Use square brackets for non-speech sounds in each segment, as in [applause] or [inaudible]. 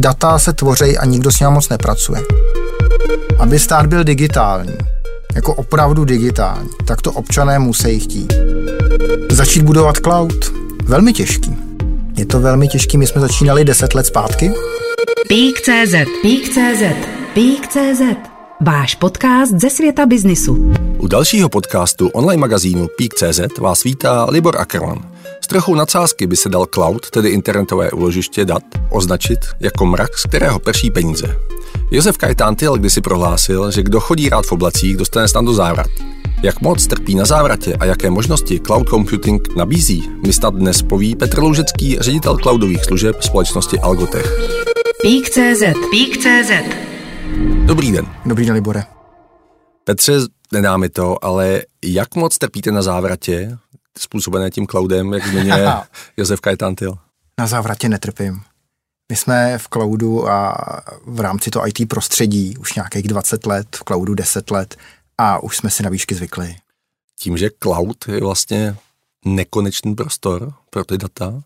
Data se tvoří a nikdo s ním moc nepracuje. Aby stát byl digitální, jako opravdu digitální, tak to občané musí chtít. Začít budovat cloud? Velmi těžký. Je to velmi těžký, my jsme začínali 10 let zpátky. Pík.cz Pík.cz Pík.cz Váš podcast ze světa biznisu. U dalšího podcastu online magazínu Pík.cz vás vítá Libor Ackermann. S trochou nadsázky by se dal cloud, tedy internetové uložiště dat, označit jako mrak, z kterého prší peníze. Josef Kajtán Tyl kdysi prohlásil, že kdo chodí rád v oblacích, dostane snad do závrat. Jak moc trpí na závratě a jaké možnosti cloud computing nabízí, mi snad dnes poví Petr Loužecký, ředitel cloudových služeb společnosti Algotech. Pík.cz Pík.cz Dobrý den. Dobrý den, Libore. Petře, nedá mi to, ale jak moc trpíte na závratě, způsobené tím cloudem, jak zmiňuje [laughs] Josef Kajtán Tyl? Na závratě netrpím. My jsme v cloudu a v rámci to IT prostředí už nějakých 20 let, v cloudu 10 let a už jsme si na výšky zvykli. Tím, že cloud je vlastně nekonečný prostor pro ty data,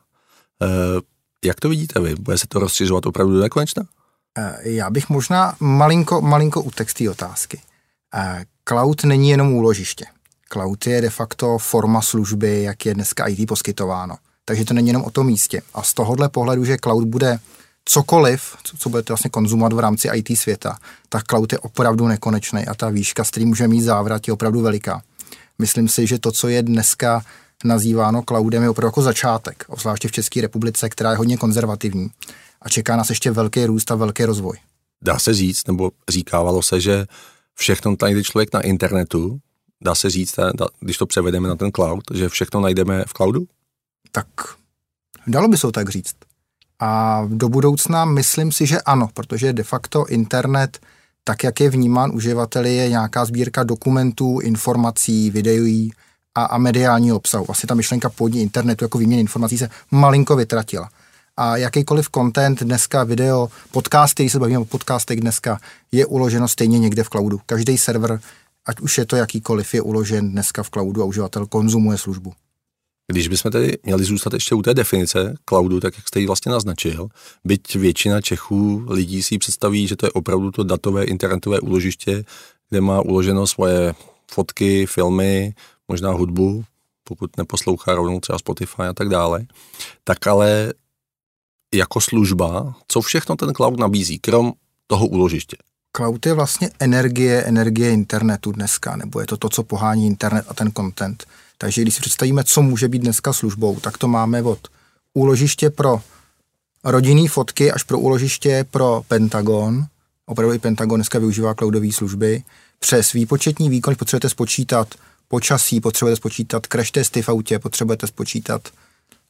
eh, jak to vidíte vy? Bude se to rozšiřovat opravdu do nekonečna? Eh, Já bych možná malinko, malinko utek té otázky. Eh, Cloud není jenom úložiště. Cloud je de facto forma služby, jak je dneska IT poskytováno. Takže to není jenom o tom místě. A z tohohle pohledu, že cloud bude cokoliv, co, co budete vlastně konzumovat v rámci IT světa, tak cloud je opravdu nekonečný a ta výška, s kterým může mít závrat, je opravdu veliká. Myslím si, že to, co je dneska nazýváno cloudem, je opravdu jako začátek, obzvláště v České republice, která je hodně konzervativní. A čeká nás ještě velký růst a velký rozvoj. Dá se říct, nebo říkávalo se, že všechno najde člověk na internetu, dá se říct, když to převedeme na ten cloud, že všechno najdeme v cloudu? Tak dalo by se to tak říct. A do budoucna myslím si, že ano, protože de facto internet, tak jak je vnímán uživateli, je nějaká sbírka dokumentů, informací, videí a, a mediálního obsahu. Vlastně ta myšlenka původní internetu jako výměny informací se malinko vytratila. A jakýkoliv content dneska, video, podcasty, když se bavíme o podcastech dneska, je uloženo stejně někde v cloudu. Každý server, ať už je to jakýkoliv, je uložen dneska v cloudu a uživatel konzumuje službu. Když bychom tedy měli zůstat ještě u té definice cloudu, tak jak jste ji vlastně naznačil, byť většina Čechů lidí si představí, že to je opravdu to datové internetové úložiště, kde má uloženo svoje fotky, filmy, možná hudbu, pokud neposlouchá rovnou třeba Spotify a tak dále, tak ale jako služba, co všechno ten cloud nabízí, krom toho úložiště? Cloud je vlastně energie, energie internetu dneska, nebo je to to, co pohání internet a ten content. Takže když si představíme, co může být dneska službou, tak to máme od úložiště pro rodinný fotky až pro úložiště pro Pentagon. Opravdu i Pentagon dneska využívá cloudové služby. Přes výpočetní výkon, potřebujete spočítat počasí, potřebujete spočítat crash testy v autě, potřebujete spočítat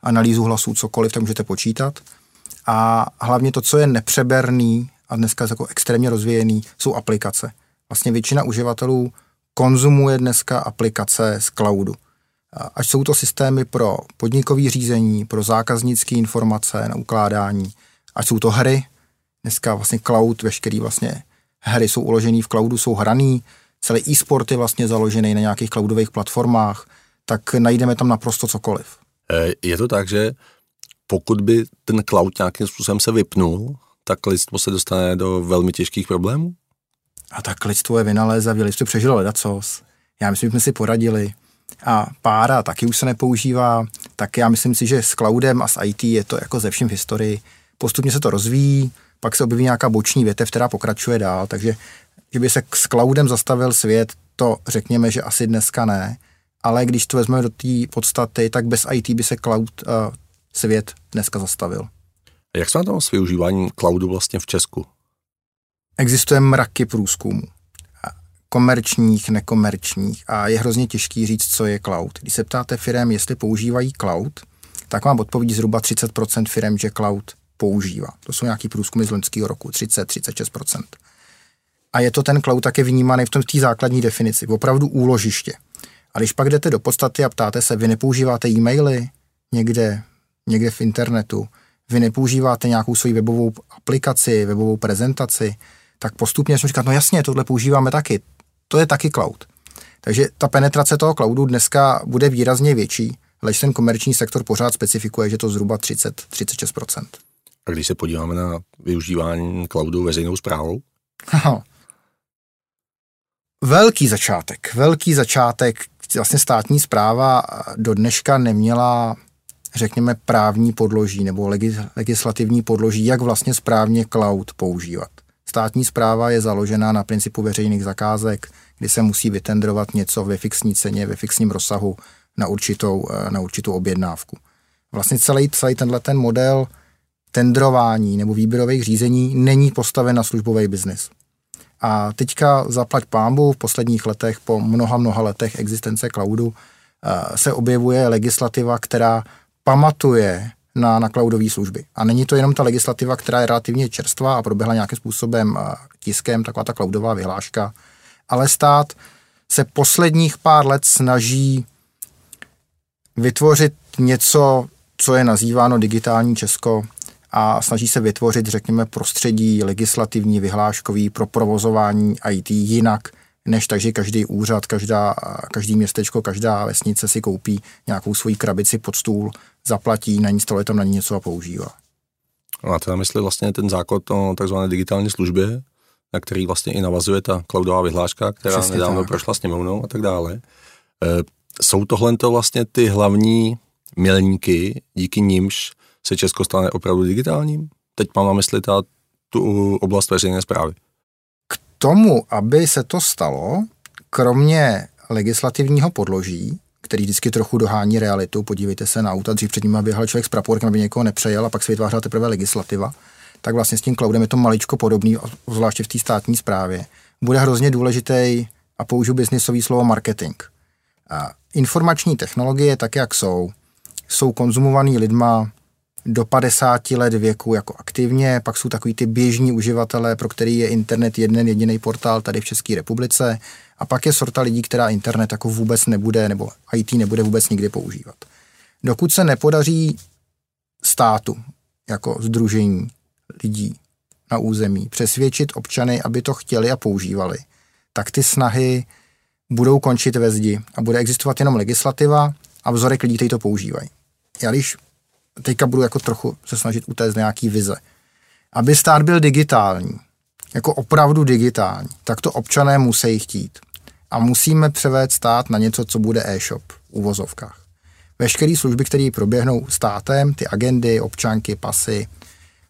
analýzu hlasů, cokoliv, tak můžete počítat. A hlavně to, co je nepřeberný a dneska jako extrémně rozvíjený, jsou aplikace. Vlastně většina uživatelů konzumuje dneska aplikace z cloudu. A Ať jsou to systémy pro podnikové řízení, pro zákaznické informace na ukládání, ať jsou to hry, dneska vlastně cloud, veškerý vlastně hry jsou uložený v cloudu, jsou hraný, celý e-sport je vlastně založený na nějakých cloudových platformách, tak najdeme tam naprosto cokoliv. Eh, Je to tak, že pokud by ten cloud nějakým způsobem se vypnul, tak lidstvo se dostane do velmi těžkých problémů? A tak lidstvo je vynalézavě, lidstvo přežilo ledacos. Já myslím, že jsme si poradili. A pára taky už se nepoužívá, tak já myslím si, že s cloudem a s IT je to jako ze vším v historii. Postupně se to rozvíjí, pak se objeví nějaká boční větev, která pokračuje dál, takže že by se s cloudem zastavil svět, to řekněme, že asi dneska ne, ale když to vezmeme do té podstaty, tak bez IT by se cloud uh, svět dneska zastavil. Jak jsme na tom s využíváním cloudu vlastně v Česku? Existuje mraky průzkumů. Komerčních, nekomerčních a je hrozně těžký říct, co je cloud. Když se ptáte firm, jestli používají cloud, tak vám odpovědí zhruba 30% firm, že cloud používá. To jsou nějaký průzkumy z loňského roku, 30-36%. A je to ten cloud také vnímaný v tom v té základní definici, opravdu úložiště. A když pak jdete do podstaty a ptáte se, vy nepoužíváte e-maily někde, někde v internetu, vy nepoužíváte nějakou svoji webovou aplikaci, webovou prezentaci, tak postupně jsme říkat, no jasně, tohle používáme taky. To je taky cloud. Takže ta penetrace toho cloudu dneska bude výrazně větší, lež ten komerční sektor pořád specifikuje, že to zhruba 30-36%. A když se podíváme na využívání cloudu veřejnou zprávou? Velký začátek, velký začátek. Vlastně státní zpráva do dneška neměla, řekněme, právní podloží nebo legislativní podloží, jak vlastně správně cloud používat. Státní zpráva je založená na principu veřejných zakázek, kdy se musí vytendrovat něco ve fixní ceně, ve fixním rozsahu na určitou, na určitou objednávku. Vlastně celý, celý tenhle ten model tendrování nebo výběrových řízení není postaven na službový biznis. A teďka zaplať pámbu v posledních letech, po mnoha, mnoha letech existence cloudu, eh, se objevuje legislativa, která pamatuje na, na cloudové služby. A není to jenom ta legislativa, která je relativně čerstvá a proběhla nějakým způsobem eh, tiskem, taková ta cloudová vyhláška, ale stát se posledních pár let snaží vytvořit něco, co je nazýváno digitální Česko, a snaží se vytvořit, řekněme, prostředí legislativní, vyhláškový pro provozování IT jinak, než takže každý úřad, každá, každý městečko, každá vesnice si koupí nějakou svoji krabici pod stůl, zaplatí, nainstaluje tam na ní něco a používá. Máte na mysli vlastně ten základ o takzvané digitální službě, na který vlastně i navazuje ta cloudová vyhláška, která Přesně nedávno tak. prošla sněmovnou a tak dále. E, jsou tohle to vlastně ty hlavní milníky, díky nimž se Česko stane opravdu digitálním? Teď mám na mysli ta, tu oblast veřejné zprávy. K tomu, aby se to stalo, kromě legislativního podloží, který vždycky trochu dohání realitu, podívejte se na auta, dřív před nimi běhal člověk s praporkem, aby někoho nepřejel a pak se vytvářela teprve legislativa, tak vlastně s tím cloudem je to maličko podobný, zvláště v té státní správě. Bude hrozně důležitý, a použiju biznisový slovo marketing. A informační technologie, tak jak jsou, jsou konzumovaný lidma do 50 let věku jako aktivně, pak jsou takový ty běžní uživatelé, pro který je internet jeden jediný portál tady v České republice a pak je sorta lidí, která internet jako vůbec nebude nebo IT nebude vůbec nikdy používat. Dokud se nepodaří státu jako združení lidí na území přesvědčit občany, aby to chtěli a používali, tak ty snahy budou končit ve zdi a bude existovat jenom legislativa a vzorek lidí, kteří to používají. Já když teďka budu jako trochu se snažit utéct nějaký vize. Aby stát byl digitální, jako opravdu digitální, tak to občané musí chtít. A musíme převést stát na něco, co bude e-shop v uvozovkách. Veškeré služby, které proběhnou státem, ty agendy, občanky, pasy,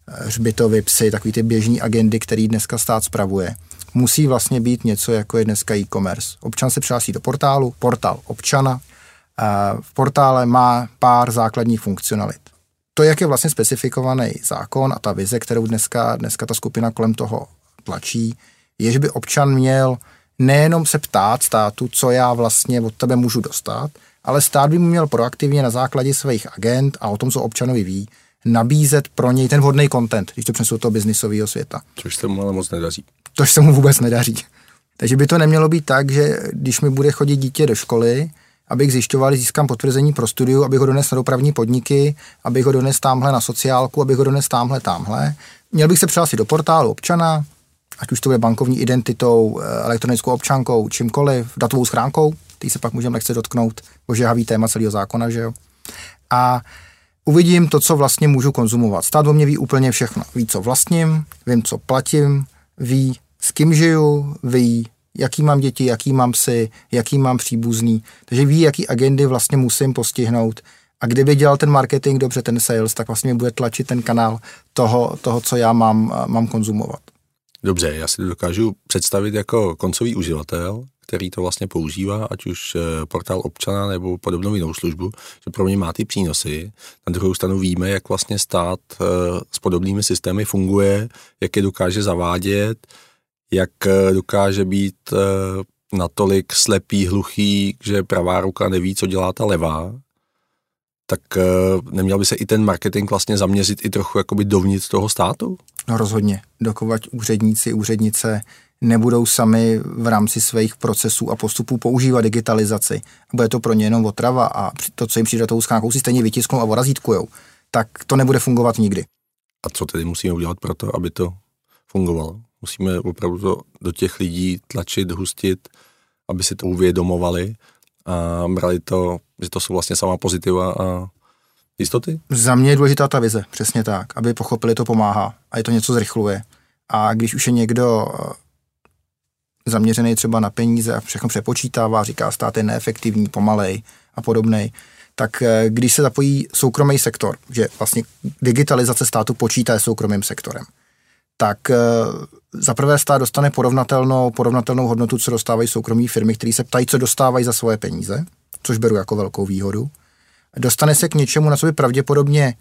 hřbitovy, psy, takový ty běžní agendy, který dneska stát spravuje, musí vlastně být něco, jako je dneska e-commerce. Občan se přihlásí do portálu, portál občana, v portále má pár základních funkcionalit to, jak je vlastně specifikovaný zákon a ta vize, kterou dneska, dneska ta skupina kolem toho tlačí, je, že by občan měl nejenom se ptát státu, co já vlastně od tebe můžu dostat, ale stát by mu měl proaktivně na základě svých agent a o tom, co občanovi ví, nabízet pro něj ten vhodný content, když to přenesu do toho biznisového světa. Což se mu ale moc nedaří. Což se mu vůbec nedaří. Takže by to nemělo být tak, že když mi bude chodit dítě do školy, abych zjišťoval, získám potvrzení pro studiu, abych ho donesl na dopravní podniky, abych ho donesl tamhle na sociálku, abych ho donesl tamhle, tamhle. Měl bych se přihlásit do portálu občana, ať už to bude bankovní identitou, eh, elektronickou občankou, čímkoliv, datovou schránkou, ty se pak můžeme lehce dotknout, ožehavý téma celého zákona, že jo. A uvidím to, co vlastně můžu konzumovat. Stát o mě ví úplně všechno. Ví, co vlastním, vím, co platím, ví, s kým žiju, ví, jaký mám děti, jaký mám psy, jaký mám příbuzný. Takže ví, jaký agendy vlastně musím postihnout. A kdyby dělal ten marketing dobře, ten sales, tak vlastně bude tlačit ten kanál toho, toho co já mám, mám konzumovat. Dobře, já si to dokážu představit jako koncový uživatel, který to vlastně používá, ať už eh, portál občana nebo podobnou jinou službu, že pro mě má ty přínosy. Na druhou stranu víme, jak vlastně stát eh, s podobnými systémy funguje, jak je dokáže zavádět, jak eh, dokáže být eh, natolik slepý, hluchý, že pravá ruka neví, co dělá ta levá, tak eh, neměl by se i ten marketing vlastně zaměřit i trochu jakoby dovnitř toho státu? No rozhodně. Dokovat úředníci, úřednice nebudou sami v rámci svých procesů a postupů používat digitalizaci. Bude to pro ně jenom otrava a to, co jim přijde tou schránkou, si stejně vytisknou a orazítkujou. Tak to nebude fungovat nikdy. A co tedy musíme udělat pro to, aby to fungovalo? Musíme opravdu to do těch lidí tlačit, hustit aby si to uvědomovali a brali to, že to jsou vlastně sama pozitiva a jistoty? Za mě je důležitá ta vize, přesně tak, aby pochopili, to pomáhá a je to něco zrychluje. A když už je někdo eh, zaměřený třeba na peníze a všechno přepočítává, říká stát je neefektivní, pomalej a podobnej, tak eh, když se zapojí soukromý sektor, že vlastně digitalizace státu počítá soukromým sektorem, tak eh, za prvé stát dostane porovnatelnou, porovnatelnou hodnotu, co dostávají soukromí firmy, které se ptají, co dostávají za svoje peníze, což beru jako velkou výhodu. Dostane se k něčemu, na co by pravděpodobně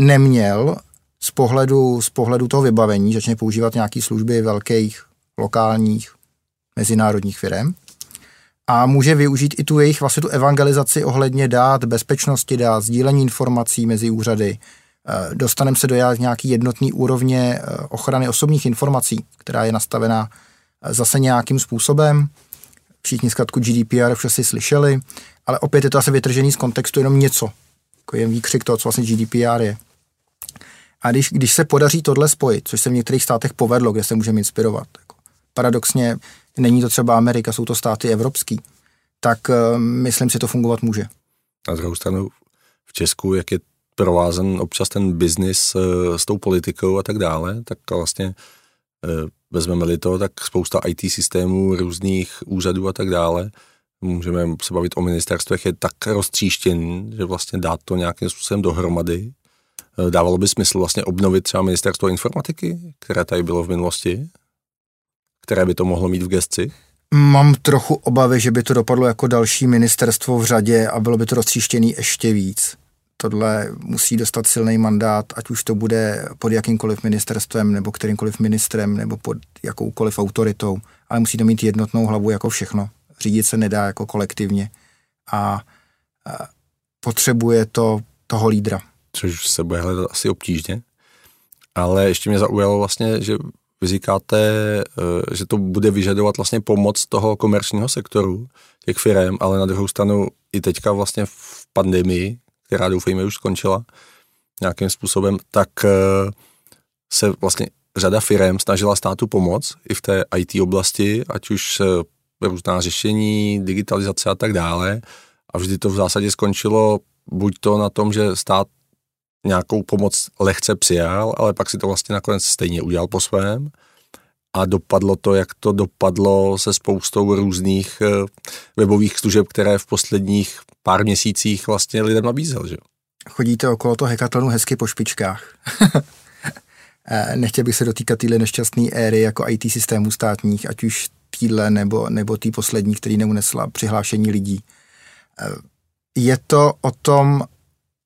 neměl z pohledu, z pohledu toho vybavení, začne používat nějaké služby velkých, lokálních, mezinárodních firm a může využít i tu jejich vlastně tu evangelizaci ohledně dát, bezpečnosti dát, sdílení informací mezi úřady. Eh, dostaneme se do nějaký jednotný úrovně eh, ochrany osobních informací, která je nastavená eh, zase nějakým způsobem. Všichni zkrátku GDPR už asi slyšeli, ale opět je to asi vytržený z kontextu jenom něco. Jako jen výkřik toho, co vlastně GDPR je. A když, když se podaří tohle spojit, což se v některých státech povedlo, kde se můžeme inspirovat, jako paradoxně není to třeba Amerika, jsou to státy evropský, tak uh, myslím si, to fungovat může. Na druhou stranu v Česku, jak je provázen občas ten biznis uh, s tou politikou a tak dále, tak vlastně uh, vezmeme-li to, tak spousta IT systémů, různých úřadů a tak dále, můžeme se bavit o ministerstvech, je tak roztříštěný, že vlastně dát to nějakým způsobem dohromady. Dávalo by smysl vlastně obnovit třeba ministerstvo informatiky, které tady bylo v minulosti, které by to mohlo mít v gesci? Mám trochu obavy, že by to dopadlo jako další ministerstvo v řadě a bylo by to roztříštěný ještě víc. Tohle musí dostat silný mandát, ať už to bude pod jakýmkoliv ministerstvem, nebo kterýmkoliv ministrem, nebo pod jakoukoliv autoritou, ale musí to mít jednotnou hlavu jako všechno. Řídit se nedá jako kolektivně a, potřebuje to toho lídra. Což se bude hledat asi obtížně, ale ještě mě zaujalo vlastně, že vy říkáte, eh, že to bude vyžadovat vlastně pomoc toho komerčního sektoru, těch firm, ale na druhou stranu i teďka vlastně v pandemii, která doufejme už skončila nějakým způsobem, tak eh, se vlastně řada firm snažila státu pomoct i v té IT oblasti, ať už různá řešení, digitalizace a tak dále. A vždy to v zásadě skončilo buď to na tom, že stát nějakou pomoc lehce přijal, ale pak si to vlastně nakonec stejně udělal po svém a dopadlo to, jak to dopadlo se spoustou různých eh, webových služeb, které v posledních pár měsících vlastně lidem nabízel. Že? Chodíte okolo toho hekatlonu hezky po špičkách. [laughs] Eh, nechtěl bych se dotýkat téhle nešťastné éry jako IT systémů státních, ať už týdle nebo, nebo tý poslední, který neunesla přihlášení lidí. Eh, je to o tom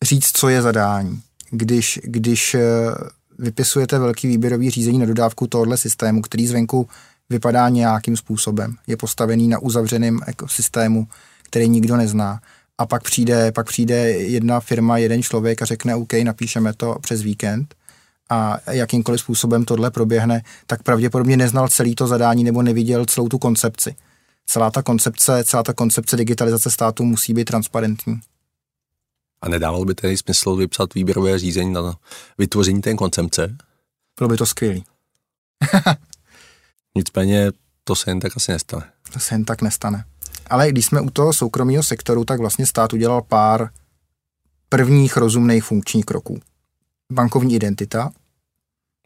říct, co je zadání když, když vypisujete velký výběrový řízení na dodávku tohoto systému, který zvenku vypadá nějakým způsobem, je postavený na uzavřeném ekosystému, který nikdo nezná. A pak přijde, pak přijde jedna firma, jeden člověk a řekne, OK, napíšeme to přes víkend a jakýmkoliv způsobem tohle proběhne, tak pravděpodobně neznal celý to zadání nebo neviděl celou tu koncepci. Celá ta koncepce, celá ta koncepce digitalizace státu musí být transparentní. A nedával by tedy smysl vypsat výběrové řízení na vytvoření té koncepce? Bylo by to skvělé. [laughs] Nicméně to se jen tak asi nestane. To se jen tak nestane. Ale když jsme u toho soukromého sektoru, tak vlastně stát udělal pár prvních rozumných funkčních kroků. Bankovní identita,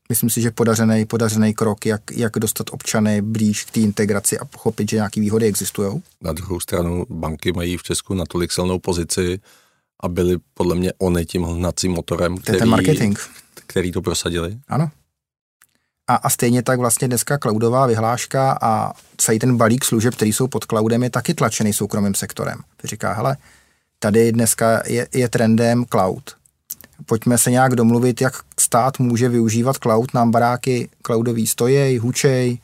myslím si, že podařený, podařený krok, jak, jak dostat občany blíž k té integraci a pochopit, že nějaké výhody existují. Na druhou stranu banky mají v Česku natolik silnou pozici, a byli podle mě oni tím hnacím motorem, který, ten marketing. který to prosadili. Ano. A, a stejně tak vlastně dneska cloudová vyhláška a celý ten balík služeb, který jsou pod cloudem, je taky tlačený soukromým sektorem. Říká, hele, tady dneska je, je trendem cloud. Pojďme se nějak domluvit, jak stát může využívat cloud. Nám baráky cloudový stojí, hučej,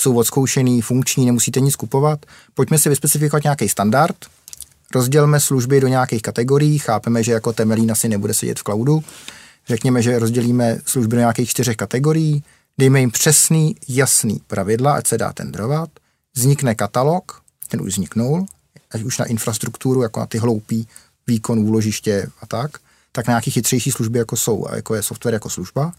jsou odzkoušený, funkční, nemusíte nic kupovat. Pojďme si vyspecifikovat nějaký standard, rozdělme služby do nějakých kategorií, chápeme, že jako Temelín asi nebude sedět v cloudu, řekněme, že rozdělíme služby do nějakých čtyřech kategorií, dejme jim přesný, jasný pravidla, ať se dá tendrovat, vznikne katalog, ten už vzniknul, ať už na infrastrukturu, jako na ty hloupý výkon, úložiště a tak, tak na nějaké chytřejší služby, jako jsou, jako je software jako služba.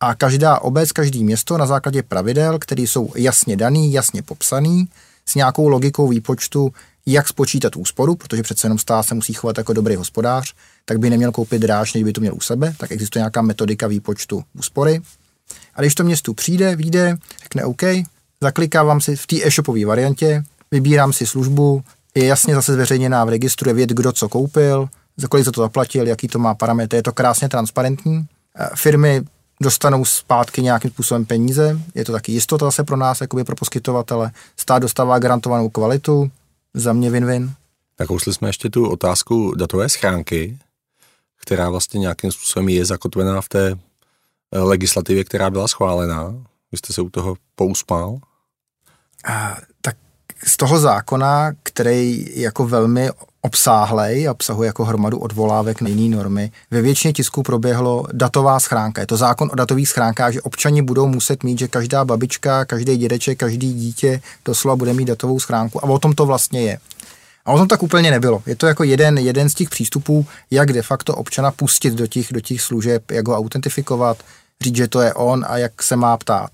A každá obec, každý město na základě pravidel, které jsou jasně daný, jasně popsaný, s nějakou logikou výpočtu, jak spočítat úsporu, protože přece jenom stát se musí chovat jako dobrý hospodář, tak by neměl koupit dráž, než by to měl u sebe, tak existuje nějaká metodika výpočtu úspory. A když to městu přijde, vyjde, řekne OK, zaklikávám si v té e-shopové variantě, vybírám si službu, je jasně zase zveřejněná v registru, je vědět, kdo co koupil, za kolik za to zaplatil, jaký to má parametry, je to krásně transparentní. Firmy dostanou zpátky nějakým způsobem peníze, je to taky jistota zase pro nás, jakoby pro poskytovatele. Stát dostává garantovanou kvalitu, za mě win-win. Nakousli jsme ještě tu otázku datové schránky, která vlastně nějakým způsobem je zakotvená v té eh, legislativě, která byla schválená. Vy jste se u toho pousmál? A, tak z toho zákona, který jako velmi obsáhlej, obsahuje jako hromadu odvolávek na jiné normy. Ve většině tisku proběhlo datová schránka. Je to zákon o datových schránkách, že občani budou muset mít, že každá babička, každý dědeček, každý dítě doslova bude mít datovou schránku. A o tom to vlastně je. A o tom tak úplně nebylo. Je to jako jeden, jeden z těch přístupů, jak de facto občana pustit do těch, do těch služeb, jak ho autentifikovat, říct, že to je on a jak se má ptát.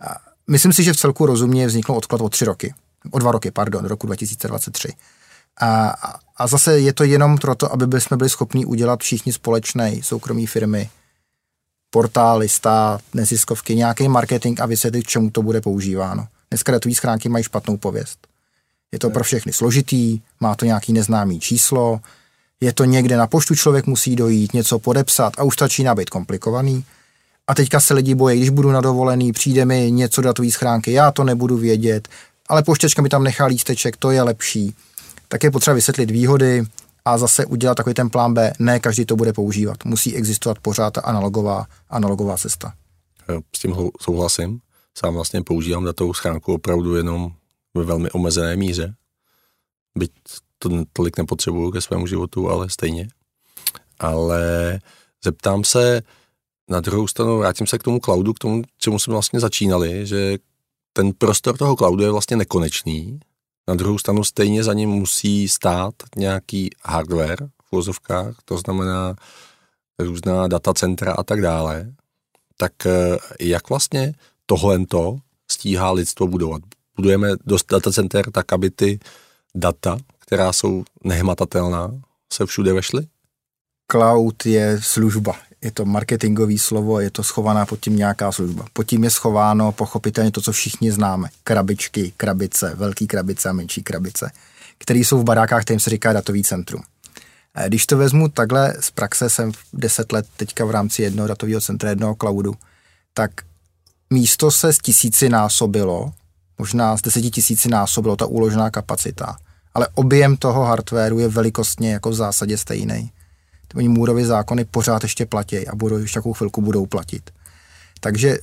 A myslím si, že v celku rozumně vznikl odklad o tři roky. O dva roky, pardon, roku 2023. A, a zase je to jenom proto, aby jsme byli schopni udělat všichni společné soukromí firmy, portály, stát, neziskovky, nějaký marketing a vysvětlit, k čemu to bude používáno. Dneska datové schránky mají špatnou pověst. Je to pro všechny složitý, má to nějaký neznámý číslo, je to někde na poštu člověk musí dojít, něco podepsat a už začíná být komplikovaný. A teďka se lidi bojí, když budu na dovolený, přijde mi něco datové schránky, já to nebudu vědět, ale poštěčka mi tam nechá lísteček, to je lepší tak je potřeba vysvětlit výhody a zase udělat takový ten plán B. Ne každý to bude používat. Musí existovat pořád ta analogová, analogová cesta. S tím souhlasím. Sám vlastně používám datovou schránku opravdu jenom ve velmi omezené míře. Byť to tolik nepotřebuju ke svému životu, ale stejně. Ale zeptám se, na druhou stranu vrátím se k tomu cloudu, k tomu, čemu jsme vlastně začínali, že ten prostor toho cloudu je vlastně nekonečný na druhou stranu stejně za ním musí stát nějaký hardware v vozovkách, to znamená různá datacentra a tak dále. Tak eh, jak vlastně tohle stíhá lidstvo budovat? Budujeme dost datacenter tak, aby ty data, která jsou nehmatatelná, se všude vešly? Cloud je služba je to marketingový slovo, je to schovaná pod tím nějaká služba. Pod tím je schováno pochopitelně to, co všichni známe. Krabičky, krabice, velký krabice a menší krabice, které jsou v barákách, kterým se říká datový centrum. Eh, když to vezmu takhle z praxe, jsem 10 let teďka v rámci jednoho datového centra, jednoho cloudu, tak místo se z tisíci násobilo, možná z deseti tisíci násobilo ta úložená kapacita, ale objem toho hardwareu je velikostně jako v zásadě stejný oni Můrovy zákony pořád ještě platí a budou ještě takovou chvilku budou platit. Takže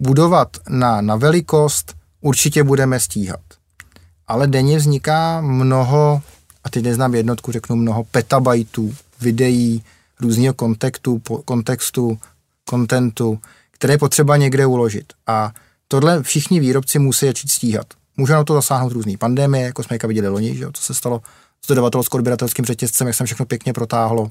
budovat na, na velikost určitě budeme stíhat. Ale denně vzniká mnoho, a teď neznám jednotku, řeknu mnoho petabajtů videí, různého kontextu, kontextu, kontentu, které je potřeba někde uložit. A tohle všichni výrobci musí začít stíhat. Může na to zasáhnout různý pandemie, jako jsme viděli loni, že jo, co se stalo s dodavatelsko-odběratelským řetězcem, jak se všechno pěkně protáhlo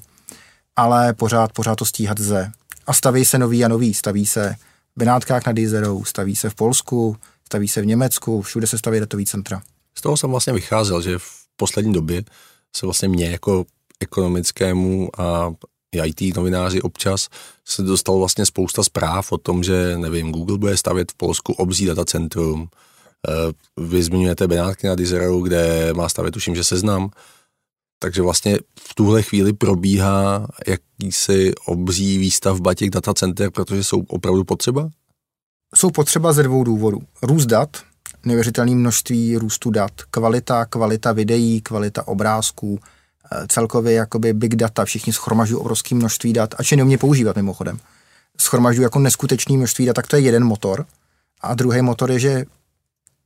ale pořád, pořád to stíhat ze. A staví se nový a nový, staví se v Benátkách nad Jizerou, staví se v Polsku, staví se v Německu, všude se staví datový centra. Z toho jsem vlastně vycházel, že v poslední době se vlastně mě jako ekonomickému a IT novináři občas se dostalo vlastně spousta zpráv o tom, že nevím, Google bude stavět v Polsku obří datacentrum, eh, vy zmiňujete Benátky nad Jizerou, kde má stavět, tuším, že seznam, takže vlastně v tuhle chvíli probíhá jakýsi obří výstavba těch datacenter, protože jsou opravdu potřeba? Jsou potřeba ze dvou důvodů. Růst dat, neuvěřitelné množství růstu dat, kvalita, kvalita videí, kvalita obrázků, eh, celkově jakoby big data, všichni schromažují obrovské množství dat, a či neumě používat mimochodem. Schromažují jako neskutečný množství dat, tak to je jeden motor. A druhý motor je, že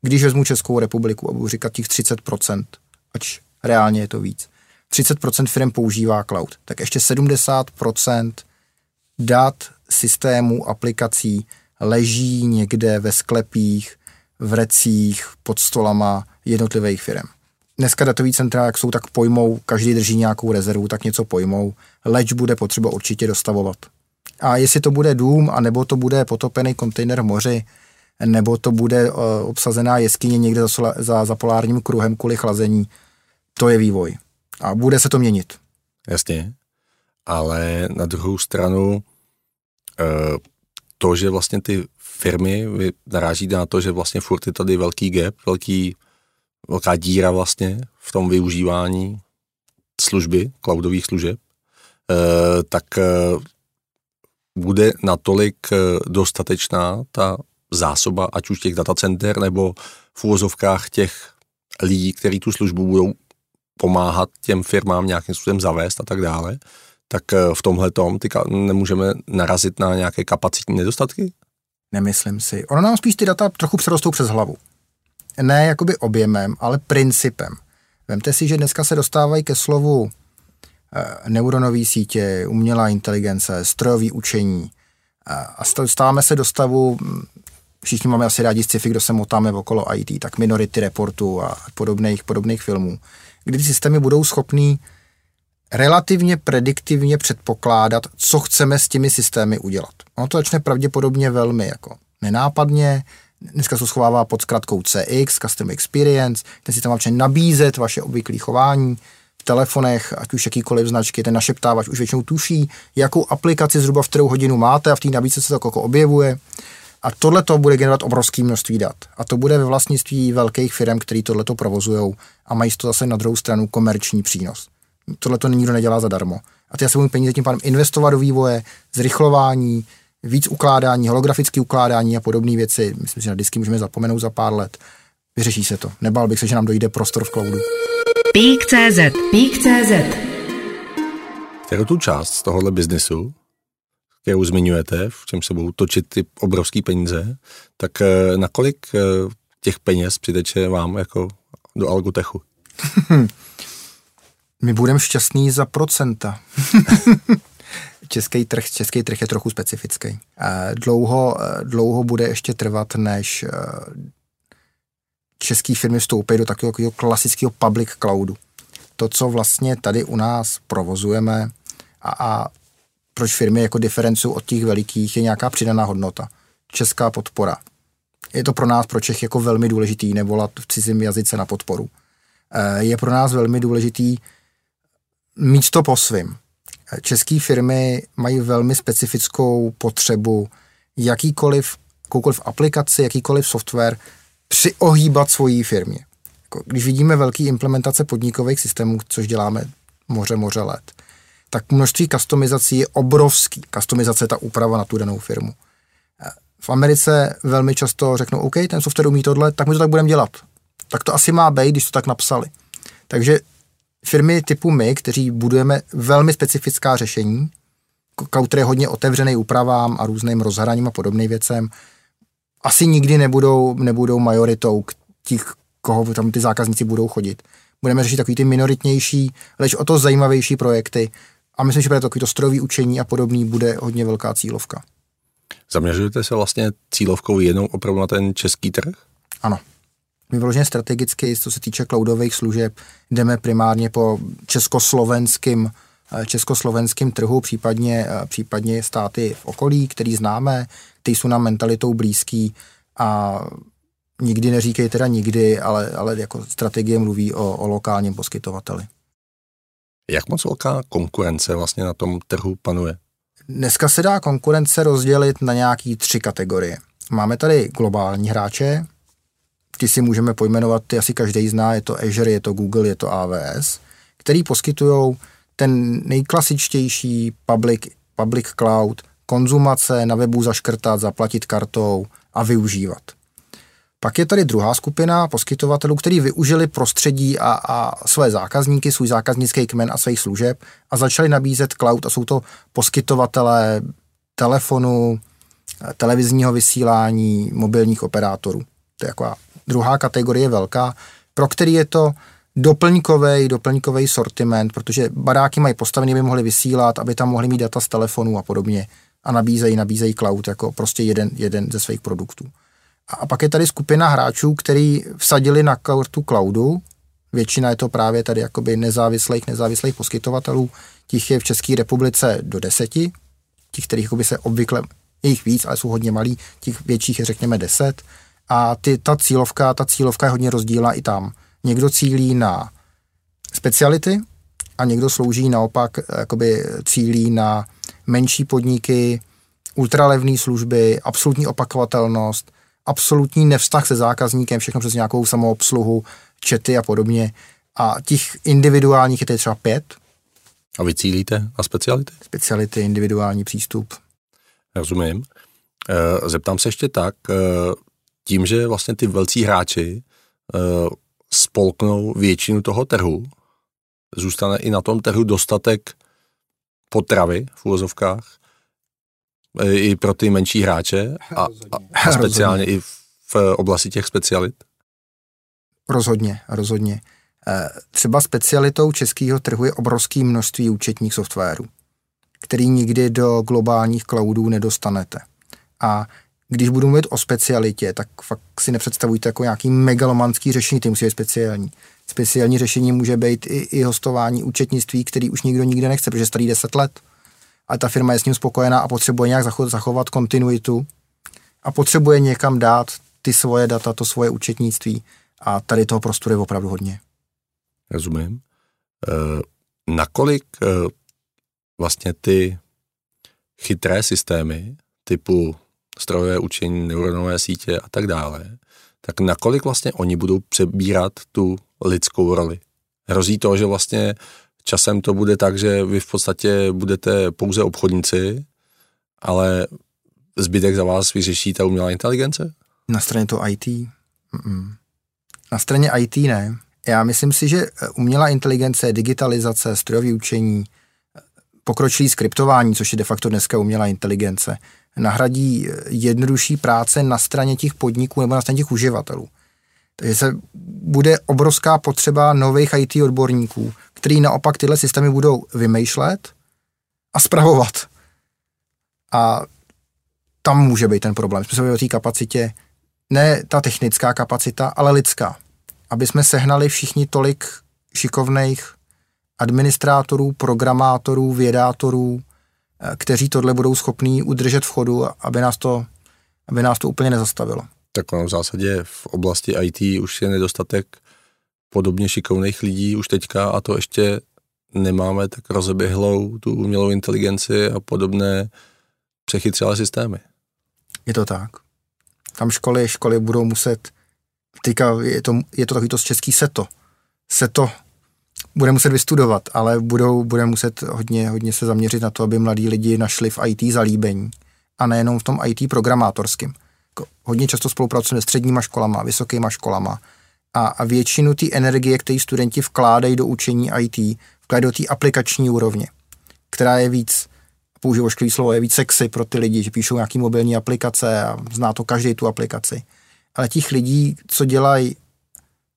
když vezmu Českou republiku a budu říkat těch 30%, ač reálně je to víc, 30% firm používá cloud, tak ještě 70% dat, systémů, aplikací leží někde ve sklepích, v recích, pod stolama jednotlivých firm. Dneska datový centra, jak jsou, tak pojmou, každý drží nějakou rezervu, tak něco pojmou. Leč bude potřeba určitě dostavovat. A jestli to bude dům, anebo to bude potopený kontejner v moři, nebo to bude uh, obsazená jeskyně někde za, za, za polárním kruhem kvůli chlazení. To je vývoj. A bude se to měnit. Jasně. Ale na druhou stranu uh, to, že vlastně ty firmy, narážíte na to, že vlastně furt je tady velký gap, velký, velká díra vlastně v tom využívání služby, cloudových služeb, eh, tak eh, bude natolik eh, dostatečná ta zásoba, ať už těch datacenter nebo v úvozovkách těch lidí, kteří tu službu budou pomáhat těm firmám nějakým způsobem zavést a tak dále, tak v tomhle tom nemůžeme narazit na nějaké kapacitní nedostatky? Nemyslím si. Ono nám spíš ty data trochu přerostou přes hlavu. Ne jakoby objemem, ale principem. Vemte si, že dneska se dostávají ke slovu eh, neuronové sítě, umělá inteligence, strojové učení eh, a stáváme se do stavu, hm, všichni máme asi rádi sci-fi, kdo se motáme okolo IT, tak Minority Reportu a podobných, podobných filmů, kdy ty systémy budou schopný relativně prediktivně předpokládat, co chceme s těmi systémy udělat. Ono to začne pravděpodobně velmi jako nenápadně, dneska se schovává pod zkratkou CX, Custom Experience, ten systém vám nabízet vaše obvyklé chování, v telefonech, ať už jakýkoliv značky, ten našeptávač už většinou tuší, jakou aplikaci zhruba v kterou hodinu máte a v té nabídce se to jako objevuje. A tohle to bude generovat obrovské množství dat. A to bude ve vlastnictví velkých firm, který tohle to provozují a mají to zase na druhou stranu komerční přínos. Tohle to nikdo nedělá zadarmo. A ty se budou peníze tím pádem investovat do vývoje, zrychlování, víc ukládání, holografické ukládání a podobné věci. Myslím, že na disky můžeme zapomenout za pár let. Vyřeší se to. Nebál bych se, že nám dojde prostor v cloudu. Pík.cz Pík.cz Kterou tu část z tohohle biznesu, kterou zmiňujete, v čem se budou točit ty obrovské peníze, tak eh, nakolik eh, těch peněz přiteče vám jako do Algotechu? [laughs] My budeme šťastní za procenta. [laughs] český trh, český trh je trochu specifický. Dlouho, dlouho bude ještě trvat, než eh, české firmy vstoupí do takového klasického public cloudu. To, co vlastně tady u nás provozujeme a, a proč firmy jako diferencují od těch velikých, je nějaká přidaná hodnota. Česká podpora. Je to pro nás, pro Čech, jako velmi důležitý nevolat v cizím jazyce na podporu. Eh, je pro nás velmi důležitý mít to po svým. České firmy mají velmi specifickou potřebu jakýkoliv, jakoukoliv aplikaci, jakýkoliv software přiohýbat svojí firmě. Jako, když vidíme velké implementace podnikových systémů, což děláme moře, moře let, tak množství customizací je obrovský. Customizace je ta úprava na tu danou firmu. V Americe velmi často řeknou, OK, ten software umí tohle, tak my to tak budeme dělat. Tak to asi má být, když to tak napsali. Takže firmy typu my, kteří budujeme velmi specifická řešení, který je hodně otevřený úpravám a různým rozhraním a podobným věcem, asi nikdy nebudou, nebudou majoritou těch, koho tam ty zákazníci budou chodit. Budeme řešit takový ty minoritnější, lež o to zajímavější projekty a myslím, že pro takový to strojový učení a podobný bude hodně velká cílovka. Zaměřujete se vlastně cílovkou jenom opravdu na ten český trh? Ano. My vyloženě strategicky, co se týče cloudových služeb, jdeme primárně po československým eh, československým trhu, případně, eh, případně státy v okolí, který známe, ty jsou nám mentalitou blízký a nikdy neříkej teda nikdy, ale, ale jako strategie mluví o, o lokálním poskytovateli. Jak moc velká konkurence vlastně na tom trhu panuje? Dneska se dá konkurence rozdělit na nějaký tři kategorie. Máme tady globální hráče, ty si můžeme pojmenovat, ty asi každý zná, je to Azure, je to Google, je to AWS, který poskytují ten nejklasičtější public, public cloud, konzumace, na webu zaškrtat, zaplatit kartou a využívat. Pak je tady druhá skupina poskytovatelů, kteří využili prostředí a, a své zákazníky, svůj zákaznický kmen a svých služeb a začali nabízet cloud a jsou to poskytovatelé telefonu, televizního vysílání, mobilních operátorů. To je jako druhá kategorie velká, pro který je to doplňkový, doplňkový sortiment, protože baráky mají postavený, aby mohli vysílat, aby tam mohli mít data z telefonů a podobně a nabízejí, nabízejí cloud jako prostě jeden, jeden ze svých produktů. A pak je tady skupina hráčů, který vsadili na kartu cloudu, většina je to právě tady jakoby nezávislých, nezávislých poskytovatelů, těch je v České republice do deseti, těch, kterých se obvykle Je jich víc, ale jsou hodně malí, těch větších je řekněme 10. A ty, ta cílovka, ta cílovka je hodně rozdílná i tam. Někdo cílí na speciality a někdo slouží naopak, jakoby cílí na menší podniky, ultralevné služby, absolutní opakovatelnost, absolutní nevztah se zákazníkem, všechno přes nějakou samoobsluhu, čety a podobně. A těch individuálních je tady třeba pět. A vy cílíte na speciality? Speciality, individuální přístup. Rozumím. Eh, zeptám se ještě tak, eh, tím, že vlastně ty velcí hráči eh, spolknou většinu toho trhu, zůstane i na tom trhu dostatek potravy v úvozovkách, i pro ty menší hráče a, a, a speciálně i v oblasti těch specialit? Rozhodně, rozhodně. Třeba specialitou českého trhu je obrovské množství účetních softwarů, který nikdy do globálních cloudů nedostanete. A když budu mluvit o specialitě, tak fakt si nepředstavujte jako nějaký megalomanský řešení, ty musí být speciální. Speciální řešení může být i, i hostování účetnictví, který už nikdo nikde nechce, protože starý 10 let. A ta firma je s ním spokojená a potřebuje nějak zachovat kontinuitu a potřebuje někam dát ty svoje data, to svoje účetnictví. A tady toho prostoru je opravdu hodně. Rozumím. E, nakolik e, vlastně ty chytré systémy typu strojové učení, neuronové sítě a tak dále, tak nakolik vlastně oni budou přebírat tu lidskou roli? Hrozí to, že vlastně časem to bude tak, že vy v podstatě budete pouze obchodníci, ale zbytek za vás vyřeší ta umělá inteligence? Na straně to IT? Mm-mm. Na straně IT ne. Já myslím si, že umělá inteligence, digitalizace, strojové učení, pokročilý skriptování, což je de facto dneska umělá inteligence, nahradí jednodušší práce na straně těch podniků nebo na straně těch uživatelů. Takže se bude obrovská potřeba nových IT odborníků, který naopak tyhle systémy budou vymýšlet a spravovat. A tam může být ten problém. Jsme se o té kapacitě, ne ta technická kapacita, ale lidská. Aby jsme sehnali všichni tolik šikovných administrátorů, programátorů, vědátorů, eh, kteří tohle budou schopní udržet v chodu, aby nás to, aby nás to úplně nezastavilo. Tak v zásadě v oblasti IT už je nedostatek podobně šikovných lidí už teďka a to ještě nemáme tak rozeběhlou tu umělou inteligenci a podobné přechytřelé systémy. Je to tak. Tam školy, školy budou muset, teďka je to, je to takový to český seto. Seto bude muset vystudovat, ale budou, bude muset hodně, hodně se zaměřit na to, aby mladí lidi našli v IT zalíbení a nejenom v tom IT programátorském. Jako hodně často spolupracujeme s středníma školama, vysokýma školama a, a většinu té energie, které studenti vkládají do učení IT, vkládají do té aplikační úrovně, která je víc, použiju ošklivý slovo, je víc sexy pro ty lidi, že píšou nějaký mobilní aplikace a zná to každý tu aplikaci. Ale těch lidí, co dělají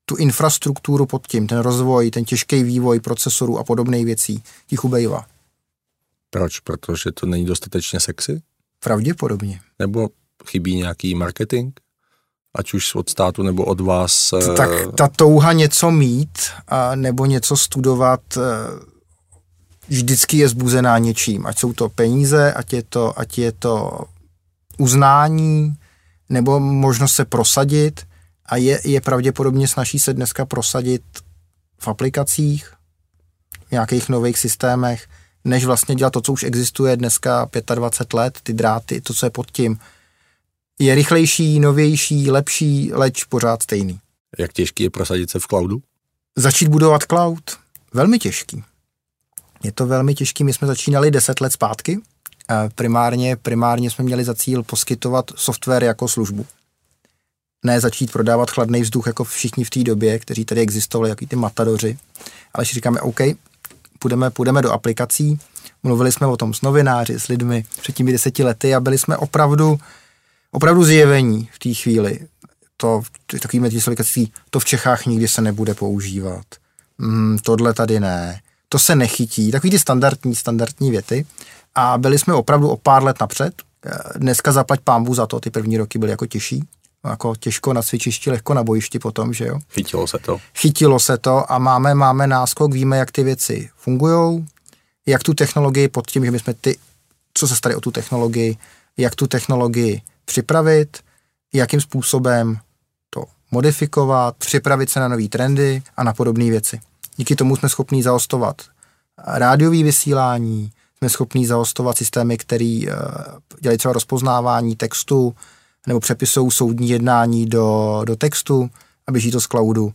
tu infrastrukturu pod tím, ten rozvoj, ten těžký vývoj procesorů a podobných věcí, těch ubejvá. Proč? Protože to není dostatečně sexy? Pravděpodobně. Nebo chybí nějaký marketing? Ať už od státu nebo od vás? Tak eh, ta touha něco mít a nebo něco studovat eh, vždycky je zbuzená něčím. Ať jsou to peníze, ať je to, ať je to uznání, nebo možnost se prosadit – a je, je pravděpodobně snaží se dneska prosadit v aplikacích, v nějakých nových systémech, než vlastně dělat to, co už existuje dneska 25 let, ty dráty, to, co je pod tím. Je rychlejší, novější, lepší, leč pořád stejný. Jak těžký je prosadit se v cloudu? Začít budovat cloud? Velmi těžký. Je to velmi těžký. My jsme začínali 10 let zpátky. Primárně, primárně jsme měli za cíl poskytovat software jako službu ne začít prodávat chladný vzduch jako všichni v té době, kteří tady existovali, jako ty matadoři, ale že říkáme, OK, půjdeme, půjdeme do aplikací, mluvili jsme o tom s novináři, s lidmi před těmi deseti lety a byli jsme opravdu, opravdu zjevení v té chvíli. To, takový metisovikací, to v Čechách nikdy se nebude používat. Hmm, tohle tady ne. To se nechytí. Takový ty standardní, standardní věty. A byli jsme opravdu o pár let napřed. Dneska zaplať pámbu za to, ty první roky byly jako těžší jako těžko na cvičišti, lehko na bojišti potom, že jo. Chytilo se to. Chytilo se to a máme, máme náskok, víme, jak ty věci fungují, jak tu technologii pod tím, že my jsme ty, co se starý o tu technologii, jak tu technologii připravit, jakým způsobem to modifikovat, připravit se na nové trendy a na podobné věci. Díky tomu jsme schopni zaostovat rádiový vysílání, jsme schopni zaostovat systémy, které uh, dělají třeba rozpoznávání textu nebo přepisou soudní jednání do, do textu a běží to z cloudu.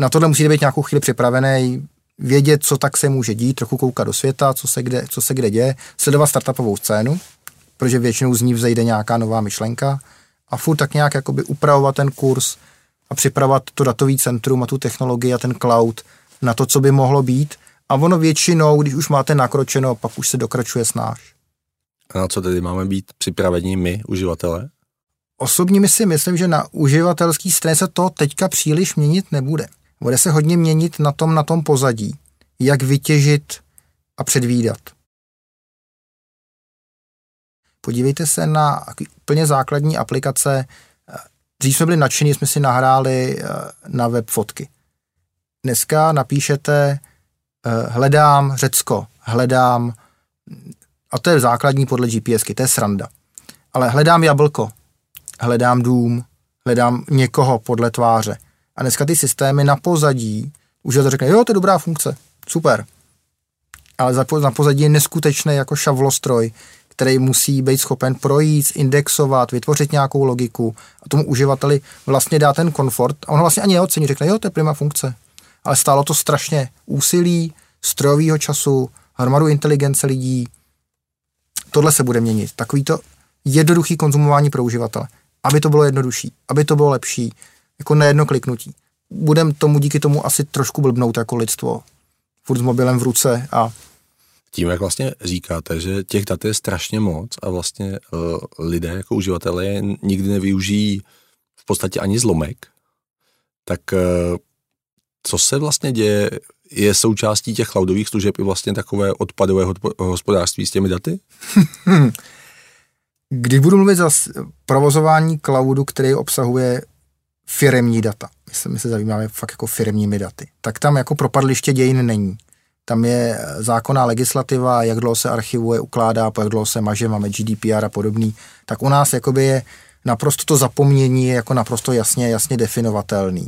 Na tohle musíte být nějakou chvíli připravený, vědět, co tak se může dít, trochu koukat do světa, co se kde, co se kde děje, sledovat startupovou scénu, protože většinou z ní vzejde nějaká nová myšlenka a furt tak nějak jakoby upravovat ten kurz a připravovat to datový centrum a tu technologii a ten cloud na to, co by mohlo být. A ono většinou, když už máte nakročeno, pak už se dokračuje snáš. A na co tedy máme být připraveni my, uživatelé? Osobně mi si myslím, že na uživatelský straně se to teďka příliš měnit nebude. Bude se hodně měnit na tom, na tom pozadí, jak vytěžit a předvídat. Podívejte se na úplně základní aplikace. Dřív jsme byli nadšení, jsme si nahráli eh, na web fotky. Dneska napíšete eh, hledám Řecko, hledám, a to je základní podle GPSky, to je sranda. Ale hledám jablko, hledám dům, hledám někoho podle tváře. A dneska ty systémy na pozadí, už to řekne, jo, to je dobrá funkce, super. Ale na pozadí je neskutečný jako šavlostroj, který musí být schopen projít, indexovat, vytvořit nějakou logiku a tomu uživateli vlastně dá ten komfort a on vlastně ani neocení, řekne, jo, to je prima funkce. Ale stálo to strašně úsilí, strojového času, hromadu inteligence lidí. Tohle se bude měnit. Takový to jednoduchý konzumování pro uživatele. Aby to bylo jednodušší, aby to bylo lepší, jako na jedno kliknutí. Budem tomu díky tomu asi trošku blbnout jako lidstvo. Furt s mobilem v ruce a tím, jak vlastně říkáte, že těch dat je strašně moc a vlastně uh, lidé jako uživatelé nikdy nevyužijí v podstatě ani zlomek, tak uh, co se vlastně děje, je součástí těch cloudových služeb i vlastně takové odpadové hospodářství s těmi daty? [laughs] Když budu mluvit za provozování cloudu, který obsahuje firemní data, my se, my se zajímáme fakt jako firmními daty, tak tam jako propadliště dějin není. Tam je zákonná legislativa, jak dlouho se archivuje, ukládá, po jak dlouho se maže, máme GDPR a podobný. Tak u nás jakoby je naprosto to zapomnění je jako naprosto jasně, jasně definovatelný.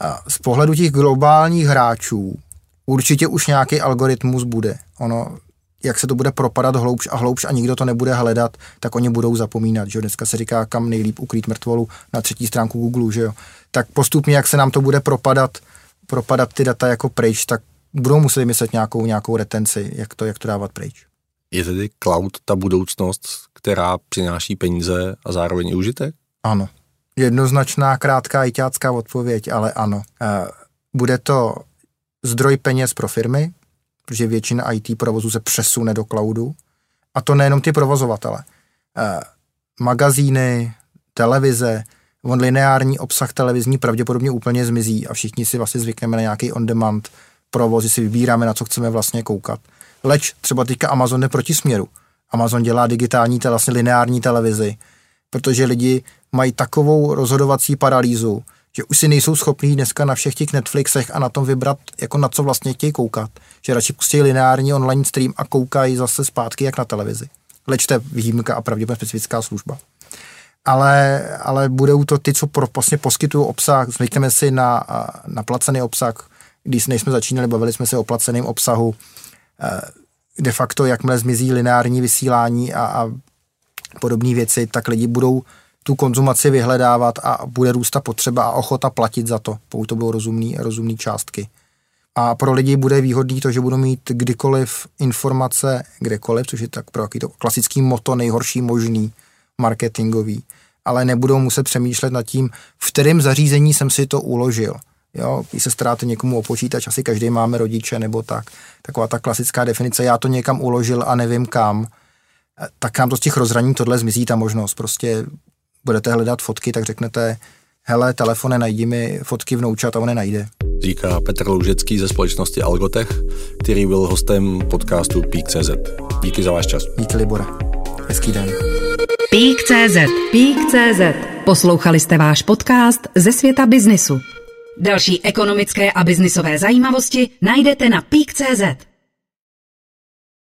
A z pohledu těch globálních hráčů určitě už nějaký algoritmus bude. Ono, jak se to bude propadat hloubš a hloubš a nikdo to nebude hledat, tak oni budou zapomínat, že? Dneska se říká, kam nejlíp ukrýt mrtvolu na třetí stránku Google, že jo? Tak postupně, jak se nám to bude propadat, propadat ty data jako pryč, tak budou muset myslet nějakou, nějakou retenci, jak to, jak to dávat pryč. Je tedy cloud ta budoucnost, která přináší peníze a zároveň i užitek? Ano. Jednoznačná, krátká itácká odpověď, ale ano. Eh, bude to zdroj peněz pro firmy, protože většina IT provozu se přesune do cloudu. A to nejenom ty provozovatele. Eh, magazíny, televize, on lineární obsah televizní pravděpodobně úplně zmizí a všichni si vlastně zvykneme na nějaký on-demand provoz, si vybíráme, na co chceme vlastně koukat. Leč třeba teďka Amazon je proti směru. Amazon dělá digitální, vlastně lineární televizi, protože lidi mají takovou rozhodovací paralýzu, že už si nejsou schopní dneska na všech těch Netflixech a na tom vybrat, jako na co vlastně chtějí koukat. Že radši pustí lineární online stream a koukají zase zpátky jak na televizi. Leč to je výjimka a pravděpodobně specifická služba. Ale, ale budou to ty, co pro, vlastně poskytují obsah, zvykneme si na, na placený obsah, když nejsme začínali, bavili jsme se o placeném obsahu, eh, de facto, jakmile zmizí lineární vysílání a, a podobné věci, tak lidi budou tu konzumaci vyhledávat a bude růst ta potřeba a ochota platit za to, pokud to budou rozumný, rozumný částky. A pro lidi bude výhodný to, že budou mít kdykoliv informace kdekoliv, což je tak pro jaký to klasický moto nejhorší možný marketingový, ale nebudou muset přemýšlet nad tím, v kterém zařízení jsem si to uložil. Jo, když se staráte někomu o počítač, asi každý máme rodiče nebo tak. Taková ta klasická definice, já to někam uložil a nevím kam, tak nám to z těch rozhraní tohle zmizí ta možnost. Prostě budete hledat fotky, tak řeknete, hele, telefone, najdi mi fotky vnoučat a on je najde. Říká Petr Loužecký ze společnosti Algotech, který byl hostem podcastu Peak.cz. Díky za váš čas. Díky, Libore. Hezký den. Peak.cz Peak.cz Poslouchali jste váš podcast ze světa biznisu. Další ekonomické a biznisové zajímavosti najdete na peak.cz.